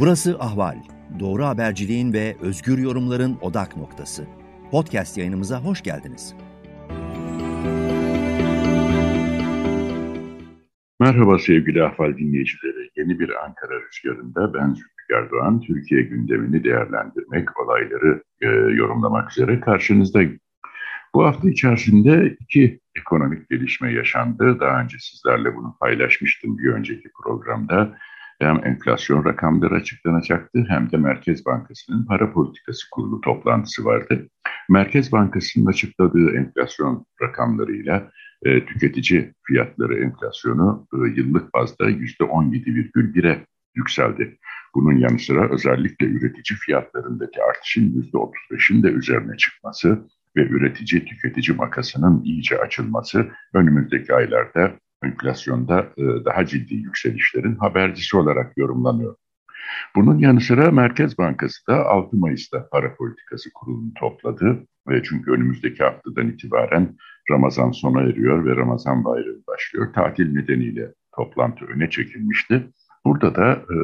Burası Ahval. Doğru haberciliğin ve özgür yorumların odak noktası. Podcast yayınımıza hoş geldiniz. Merhaba sevgili Ahval dinleyicileri. Yeni bir Ankara rüzgarında ben Zülfikar Doğan, Türkiye gündemini değerlendirmek, olayları e, yorumlamak üzere karşınızdayım. Bu hafta içerisinde iki ekonomik gelişme yaşandı. Daha önce sizlerle bunu paylaşmıştım bir önceki programda hem enflasyon rakamları açıklanacaktı hem de Merkez Bankası'nın para politikası kurulu toplantısı vardı. Merkez Bankası'nın açıkladığı enflasyon rakamlarıyla e, tüketici fiyatları enflasyonu e, yıllık bazda %17,1'e yükseldi. Bunun yanı sıra özellikle üretici fiyatlarındaki artışın %35'in de üzerine çıkması ve üretici tüketici makasının iyice açılması önümüzdeki aylarda enflasyonda e, daha ciddi yükselişlerin habercisi olarak yorumlanıyor. Bunun yanı sıra Merkez Bankası da 6 Mayıs'ta para politikası kurulunu topladı. Ve çünkü önümüzdeki haftadan itibaren Ramazan sona eriyor ve Ramazan bayramı başlıyor. Tatil nedeniyle toplantı öne çekilmişti. Burada da e,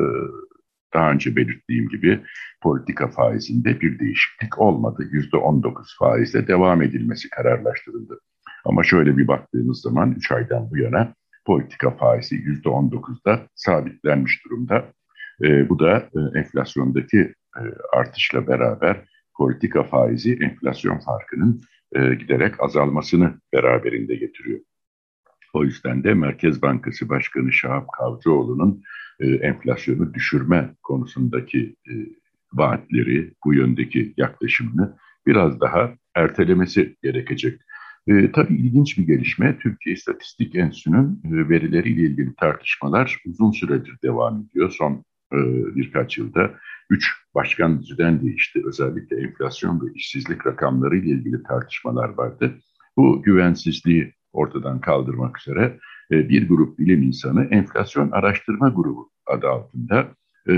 daha önce belirttiğim gibi politika faizinde bir değişiklik olmadı. %19 faizle devam edilmesi kararlaştırıldı. Ama şöyle bir baktığımız zaman 3 aydan bu yana politika faizi %19'da sabitlenmiş durumda. E, bu da e, enflasyondaki e, artışla beraber politika faizi enflasyon farkının e, giderek azalmasını beraberinde getiriyor. O yüzden de Merkez Bankası Başkanı Şahap Kavcıoğlu'nun e, enflasyonu düşürme konusundaki e, vaatleri, bu yöndeki yaklaşımını biraz daha ertelemesi gerekecek. E, tabii ilginç bir gelişme. Türkiye İstatistik Enstitüsü'nün e, verileriyle ilgili tartışmalar uzun süredir devam ediyor. Son e, birkaç yılda üç başkan düzen değişti. Özellikle enflasyon ve işsizlik rakamları ile ilgili tartışmalar vardı. Bu güvensizliği ortadan kaldırmak üzere e, bir grup bilim insanı enflasyon araştırma grubu adı altında e,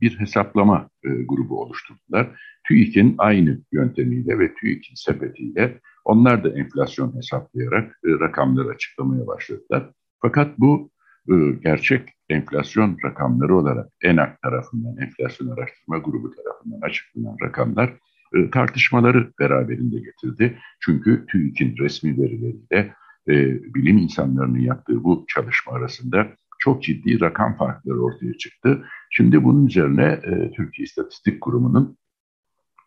bir hesaplama e, grubu oluşturdular. TÜİK'in aynı yöntemiyle ve TÜİK'in sepetiyle onlar da enflasyon hesaplayarak e, rakamları açıklamaya başladılar. Fakat bu e, gerçek enflasyon rakamları olarak ENAK tarafından, enflasyon araştırma grubu tarafından açıklanan rakamlar e, tartışmaları beraberinde getirdi. Çünkü TÜİK'in resmi verileriyle e, bilim insanlarının yaptığı bu çalışma arasında çok ciddi rakam farkları ortaya çıktı. Şimdi bunun üzerine e, Türkiye İstatistik Kurumu'nun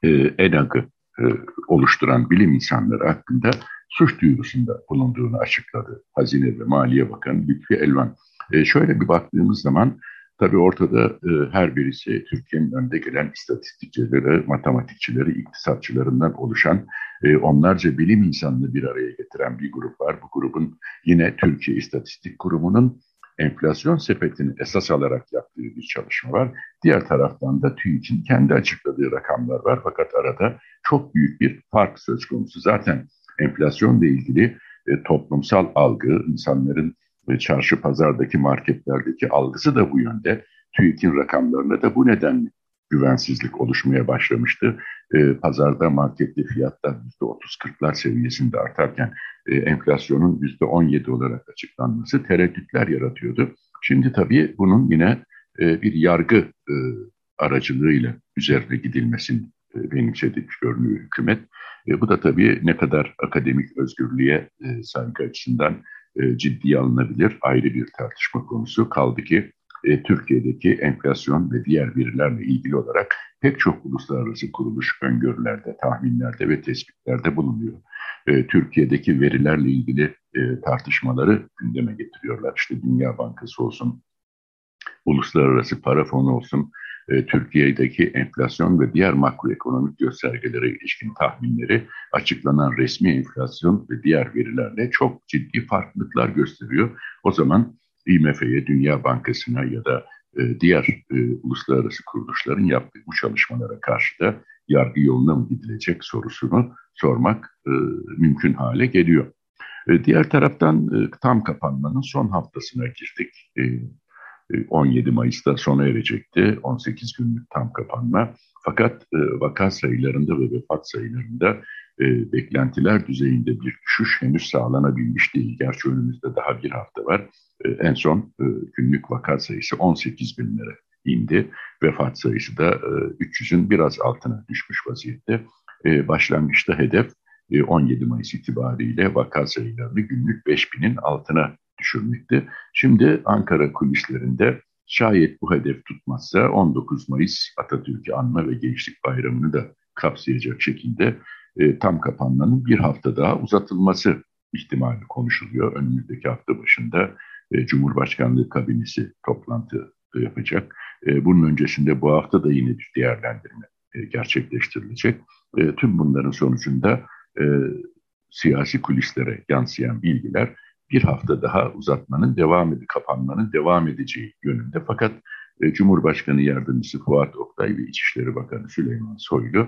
e, ENAG'ı e, oluşturan bilim insanları hakkında suç duyurusunda bulunduğunu açıkladı. Hazine ve Maliye Bakanı Lütfi Elvan. E, şöyle bir baktığımız zaman tabii ortada e, her birisi Türkiye'nin önde gelen istatistikçileri, matematikçileri, iktisatçılarından oluşan e, onlarca bilim insanını bir araya getiren bir grup var. Bu grubun yine Türkiye İstatistik Kurumu'nun enflasyon sepetini esas alarak yaptığı bir çalışma var. Diğer taraftan da TÜİK'in kendi açıkladığı rakamlar var. Fakat arada çok büyük bir fark söz konusu. Zaten enflasyonla ilgili e, toplumsal algı, insanların e, çarşı pazardaki marketlerdeki algısı da bu yönde. TÜİK'in rakamlarına da bu nedenle güvensizlik oluşmaya başlamıştı. E, pazarda markette fiyatlar %30-40'lar seviyesinde artarken e, enflasyonun %17 olarak açıklanması tereddütler yaratıyordu. Şimdi tabii bunun yine e, bir yargı e, aracılığıyla üzerine gidilmesini e, benimsedik görünüyor hükümet. E, bu da tabii ne kadar akademik özgürlüğe e, saygı açısından e, ciddiye alınabilir ayrı bir tartışma konusu. Kaldı ki e, Türkiye'deki enflasyon ve diğer verilerle ilgili olarak pek çok uluslararası kuruluş öngörülerde, tahminlerde ve tespitlerde bulunuyor. E, Türkiye'deki verilerle ilgili e, tartışmaları gündeme getiriyorlar. İşte Dünya Bankası olsun, Uluslararası Para Fonu olsun, e, Türkiye'deki enflasyon ve diğer makroekonomik göstergelere ilişkin tahminleri açıklanan resmi enflasyon ve diğer verilerle çok ciddi farklılıklar gösteriyor. O zaman IMF'ye, Dünya Bankası'na ya da e, diğer e, uluslararası kuruluşların yaptığı bu çalışmalara karşı da yargı yoluna mı gidilecek sorusunu sormak e, mümkün hale geliyor. E, diğer taraftan e, tam kapanmanın son haftasına girdik. E, 17 Mayıs'ta sona erecekti 18 günlük tam kapanma. Fakat e, vaka sayılarında ve vefat sayılarında e, beklentiler düzeyinde bir düşüş henüz sağlanabilmiş değil. Gerçi önümüzde daha bir hafta var. E, en son e, günlük vaka sayısı 18 binlere indi. Vefat sayısı da 300'ün biraz altına düşmüş vaziyette. Başlangıçta hedef 17 Mayıs itibariyle vaka sayılarını günlük 5000'in altına düşürmekti. Şimdi Ankara kulislerinde şayet bu hedef tutmazsa 19 Mayıs Atatürk'ü anma ve Gençlik Bayramı'nı da kapsayacak şekilde e, tam kapanmanın bir hafta daha uzatılması ihtimali konuşuluyor. Önümüzdeki hafta başında e, Cumhurbaşkanlığı kabinesi toplantı yapacak. E, bunun öncesinde bu hafta da yine bir değerlendirme e, gerçekleştirilecek. E, tüm bunların sonucunda siyasi kulislere yansıyan bilgiler bir hafta daha uzatmanın devam edip kapanmanın devam edeceği yönünde. Fakat Cumhurbaşkanı Yardımcısı Fuat Oktay ve İçişleri Bakanı Süleyman Soylu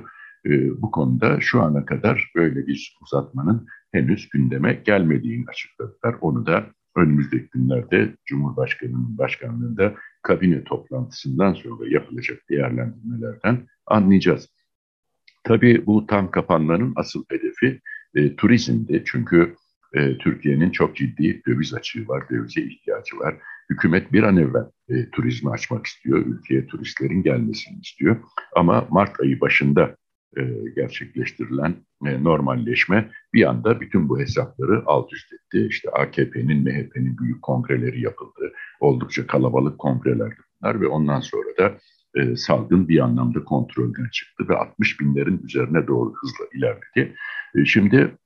bu konuda şu ana kadar böyle bir uzatmanın henüz gündeme gelmediğini açıkladılar. Onu da önümüzdeki günlerde Cumhurbaşkanı'nın başkanlığında kabine toplantısından sonra yapılacak değerlendirmelerden anlayacağız. Tabii bu tam kapanmanın asıl hedefi e, turizmdi. Çünkü e, Türkiye'nin çok ciddi döviz açığı var, dövize ihtiyacı var. Hükümet bir an evvel e, turizmi açmak istiyor, ülkeye turistlerin gelmesini istiyor. Ama Mart ayı başında e, gerçekleştirilen e, normalleşme bir anda bütün bu hesapları alt üst etti. İşte AKP'nin, MHP'nin büyük kongreleri yapıldı. Oldukça kalabalık kongreler bunlar ve ondan sonra da e, salgın bir anlamda kontrolden çıktı ve 60 binlerin üzerine doğru hızla ilerledi. Şimdi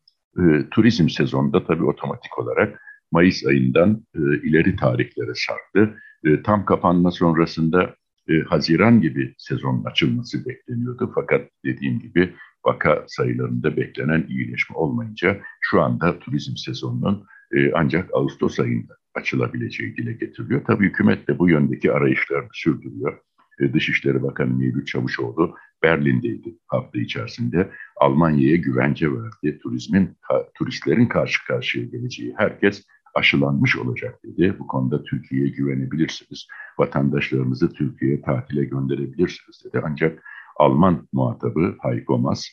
turizm sezonunda tabii otomatik olarak Mayıs ayından ileri tarihlere sarktı. Tam kapanma sonrasında e, Haziran gibi sezonun açılması bekleniyordu. Fakat dediğim gibi vaka sayılarında beklenen iyileşme olmayınca şu anda turizm sezonunun e, ancak Ağustos ayında açılabileceği dile getiriliyor. Tabii hükümet de bu yöndeki arayışlarını sürdürüyor. E, Dışişleri Bakanı Mevlüt Çavuşoğlu Berlin'deydi hafta içerisinde. Almanya'ya güvence verdi. Turizmin, turistlerin karşı karşıya geleceği herkes aşılanmış olacak dedi. Bu konuda Türkiye'ye güvenebilirsiniz. Vatandaşlarınızı Türkiye'ye tatile gönderebilirsiniz dedi. Ancak Alman muhatabı Heiko Maas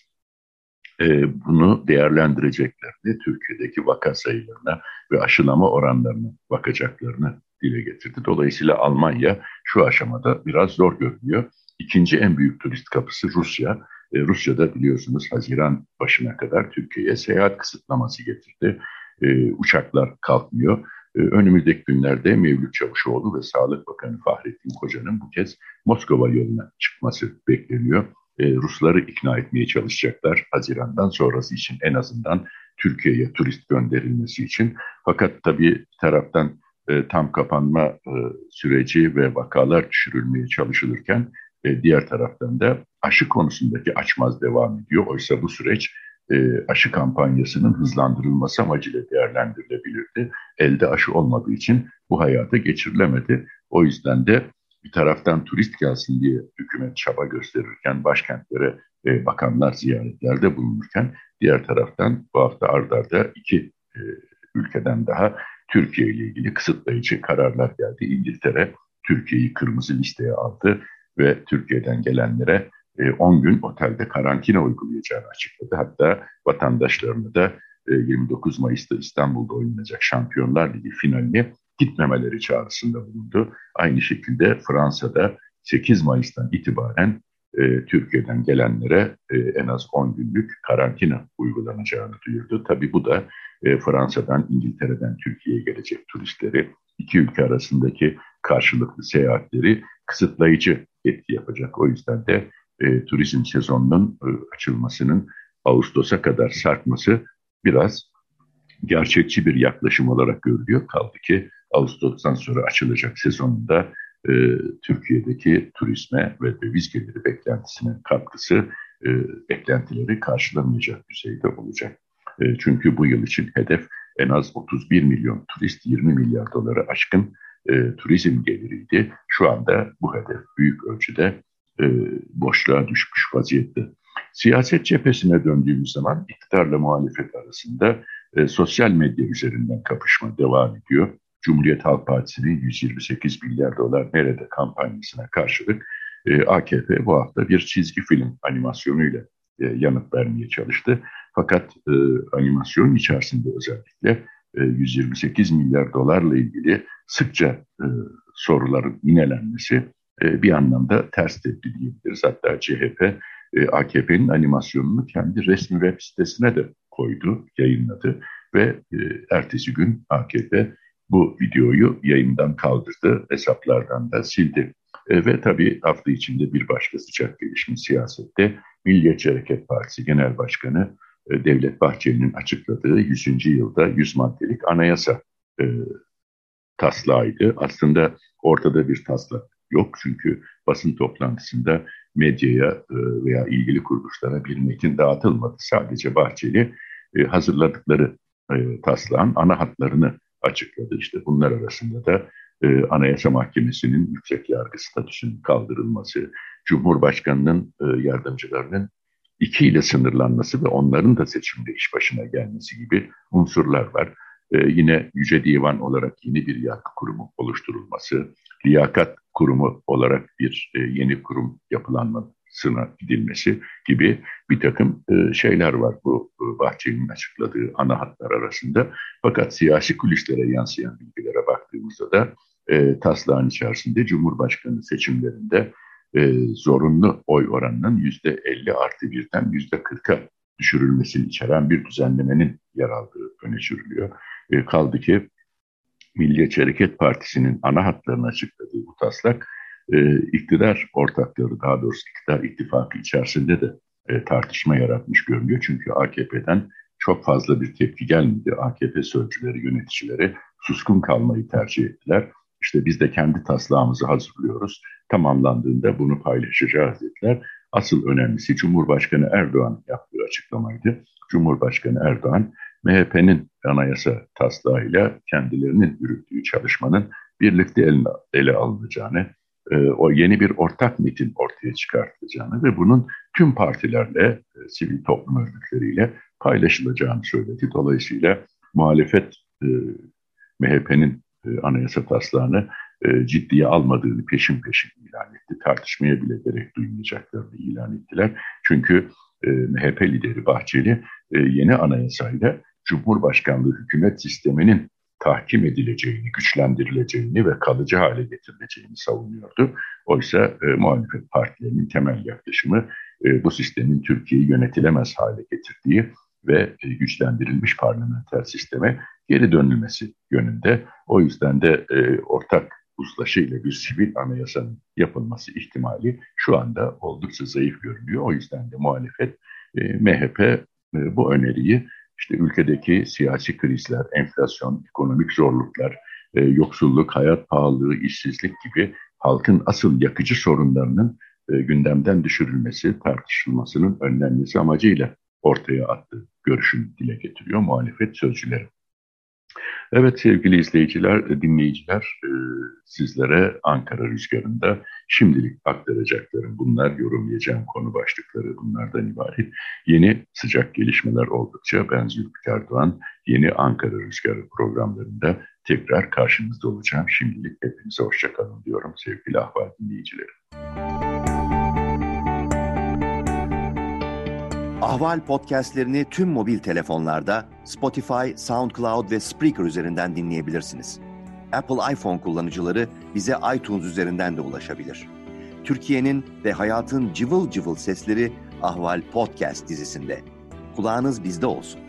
e, bunu değerlendireceklerini, Türkiye'deki vaka sayılarına ve aşılama oranlarına bakacaklarını dile getirdi. Dolayısıyla Almanya şu aşamada biraz zor görünüyor. İkinci en büyük turist kapısı Rusya. E, Rusya'da biliyorsunuz Haziran başına kadar Türkiye'ye seyahat kısıtlaması getirdi e, uçaklar kalkmıyor. E, önümüzdeki günlerde Mevlüt Çavuşoğlu ve Sağlık Bakanı Fahrettin Koca'nın bu kez Moskova yoluna çıkması bekleniyor. E, Rusları ikna etmeye çalışacaklar Haziran'dan sonrası için en azından Türkiye'ye turist gönderilmesi için. Fakat tabii bir taraftan e, tam kapanma e, süreci ve vakalar düşürülmeye çalışılırken e, diğer taraftan da aşı konusundaki açmaz devam ediyor. Oysa bu süreç e, aşı kampanyasının hızlandırılması amacıyla değerlendirilebilirdi. Elde aşı olmadığı için bu hayata geçirilemedi. O yüzden de bir taraftan turist gelsin diye hükümet çaba gösterirken, başkentlere e, bakanlar ziyaretlerde bulunurken, diğer taraftan bu hafta ardarda iki e, ülkeden daha Türkiye ile ilgili kısıtlayıcı kararlar geldi. İngiltere Türkiye'yi kırmızı listeye aldı ve Türkiye'den gelenlere 10 e, gün otelde karantina uygulayacağını açıkladı. Hatta vatandaşlarını da 29 e, Mayıs'ta İstanbul'da oynanacak Şampiyonlar Ligi finaline gitmemeleri çağrısında bulundu. Aynı şekilde Fransa'da 8 Mayıs'tan itibaren e, Türkiye'den gelenlere e, en az 10 günlük karantina uygulanacağını duyurdu. Tabii bu da e, Fransa'dan, İngiltere'den Türkiye'ye gelecek turistleri, iki ülke arasındaki karşılıklı seyahatleri kısıtlayıcı etki yapacak. O yüzden de e, turizm sezonunun e, açılmasının Ağustos'a kadar sarkması biraz gerçekçi bir yaklaşım olarak görülüyor. Kaldı ki Ağustos'tan sonra açılacak sezonunda e, Türkiye'deki turizme ve döviz geliri beklentisine katkısı e, beklentileri karşılamayacak düzeyde olacak. E, çünkü bu yıl için hedef en az 31 milyon turist 20 milyar doları aşkın e, turizm geliriydi. Şu anda bu hedef büyük ölçüde e, boşluğa düşmüş vaziyette. Siyaset cephesine döndüğümüz zaman iktidarla muhalefet arasında e, sosyal medya üzerinden kapışma devam ediyor. Cumhuriyet Halk Partisi'nin 128 milyar dolar nerede kampanyasına karşılık e, AKP bu hafta bir çizgi film animasyonuyla e, yanıt vermeye çalıştı. Fakat e, animasyonun içerisinde özellikle e, 128 milyar dolarla ilgili sıkça e, soruların inelenmesi e, bir anlamda ters tepki diyebiliriz. Hatta CHP e, AKP'nin animasyonunu kendi resmi web sitesine de koydu, yayınladı ve e, ertesi gün AKP bu videoyu yayından kaldırdı, hesaplardan da sildi. Ve tabii hafta içinde bir başka sıcak gelişme siyasette Milliyetçi Hareket Partisi Genel Başkanı Devlet Bahçeli'nin açıkladığı 100. yılda 100 maddelik anayasa e, taslağıydı. Aslında ortada bir taslak yok çünkü basın toplantısında medyaya e, veya ilgili kuruluşlara bir metin dağıtılmadı. Sadece Bahçeli e, hazırladıkları e, taslağın ana hatlarını açıkladı. İşte bunlar arasında da e, Anayasa Mahkemesi'nin yüksek yargı statüsünün kaldırılması, Cumhurbaşkanı'nın yardımcılarının iki ile sınırlanması ve onların da seçimde iş başına gelmesi gibi unsurlar var. E, yine Yüce Divan olarak yeni bir yargı kurumu oluşturulması, liyakat kurumu olarak bir e, yeni kurum yapılanmasına gidilmesi gibi bir takım e, şeyler var bu e, Bahçeli'nin açıkladığı ana hatlar arasında. Fakat siyasi kulislere yansıyan bilgilere baktığımızda da e, taslağın içerisinde Cumhurbaşkanı seçimlerinde e, zorunlu oy oranının yüzde 50 artı birden yüzde 40'a düşürülmesini içeren bir düzenlemenin yer aldığı öne sürülüyor. E, kaldı ki Milliyetçi Hareket Partisi'nin ana hatlarını açıkladığı bu taslak e, iktidar ortakları daha doğrusu iktidar ittifakı içerisinde de e, tartışma yaratmış görünüyor. Çünkü AKP'den çok fazla bir tepki gelmedi. AKP sözcüleri, yöneticileri suskun kalmayı tercih ettiler. İşte biz de kendi taslağımızı hazırlıyoruz. Tamamlandığında bunu paylaşacağız dediler. Asıl önemlisi Cumhurbaşkanı Erdoğan yaptığı açıklamaydı. Cumhurbaşkanı Erdoğan MHP'nin anayasa taslağıyla kendilerinin yürüttüğü çalışmanın birlikte ele, ele alınacağını, e, o yeni bir ortak metin ortaya çıkartılacağını ve bunun tüm partilerle, e, sivil toplum örgütleriyle paylaşılacağını söyledi. Dolayısıyla muhalefet e, MHP'nin e, anayasa taslağını e, ciddiye almadığını peşin peşin ilan etti. Tartışmaya bile gerek duymayacaklarını ilan ettiler. Çünkü e, MHP lideri Bahçeli e, yeni anayasayla Cumhurbaşkanlığı hükümet sisteminin tahkim edileceğini, güçlendirileceğini ve kalıcı hale getirileceğini savunuyordu. Oysa e, muhalefet partilerinin temel yaklaşımı e, bu sistemin Türkiye'yi yönetilemez hale getirdiği ve e, güçlendirilmiş parlamenter sisteme geri dönülmesi yönünde. O yüzden de e, ortak uzlaşı ile bir sivil anayasanın yapılması ihtimali şu anda oldukça zayıf görünüyor. O yüzden de muhalefet e, MHP e, bu öneriyi işte ülkedeki siyasi krizler, enflasyon, ekonomik zorluklar, e, yoksulluk, hayat pahalılığı, işsizlik gibi halkın asıl yakıcı sorunlarının e, gündemden düşürülmesi, tartışılmasının önlenmesi amacıyla ortaya attığı görüşünü dile getiriyor muhalefet sözcüleri. Evet sevgili izleyiciler, dinleyiciler, e, sizlere Ankara Rüzgarı'nda şimdilik aktaracaklarım bunlar, yorumlayacağım konu başlıkları bunlardan ibaret. Yeni sıcak gelişmeler oldukça ben Zülfikar Doğan, yeni Ankara Rüzgarı programlarında tekrar karşınızda olacağım. Şimdilik hepinize hoşçakalın diyorum sevgili ahval dinleyicilerim. Ahval podcastlerini tüm mobil telefonlarda Spotify, SoundCloud ve Spreaker üzerinden dinleyebilirsiniz. Apple iPhone kullanıcıları bize iTunes üzerinden de ulaşabilir. Türkiye'nin ve hayatın cıvıl cıvıl sesleri Ahval Podcast dizisinde. Kulağınız bizde olsun.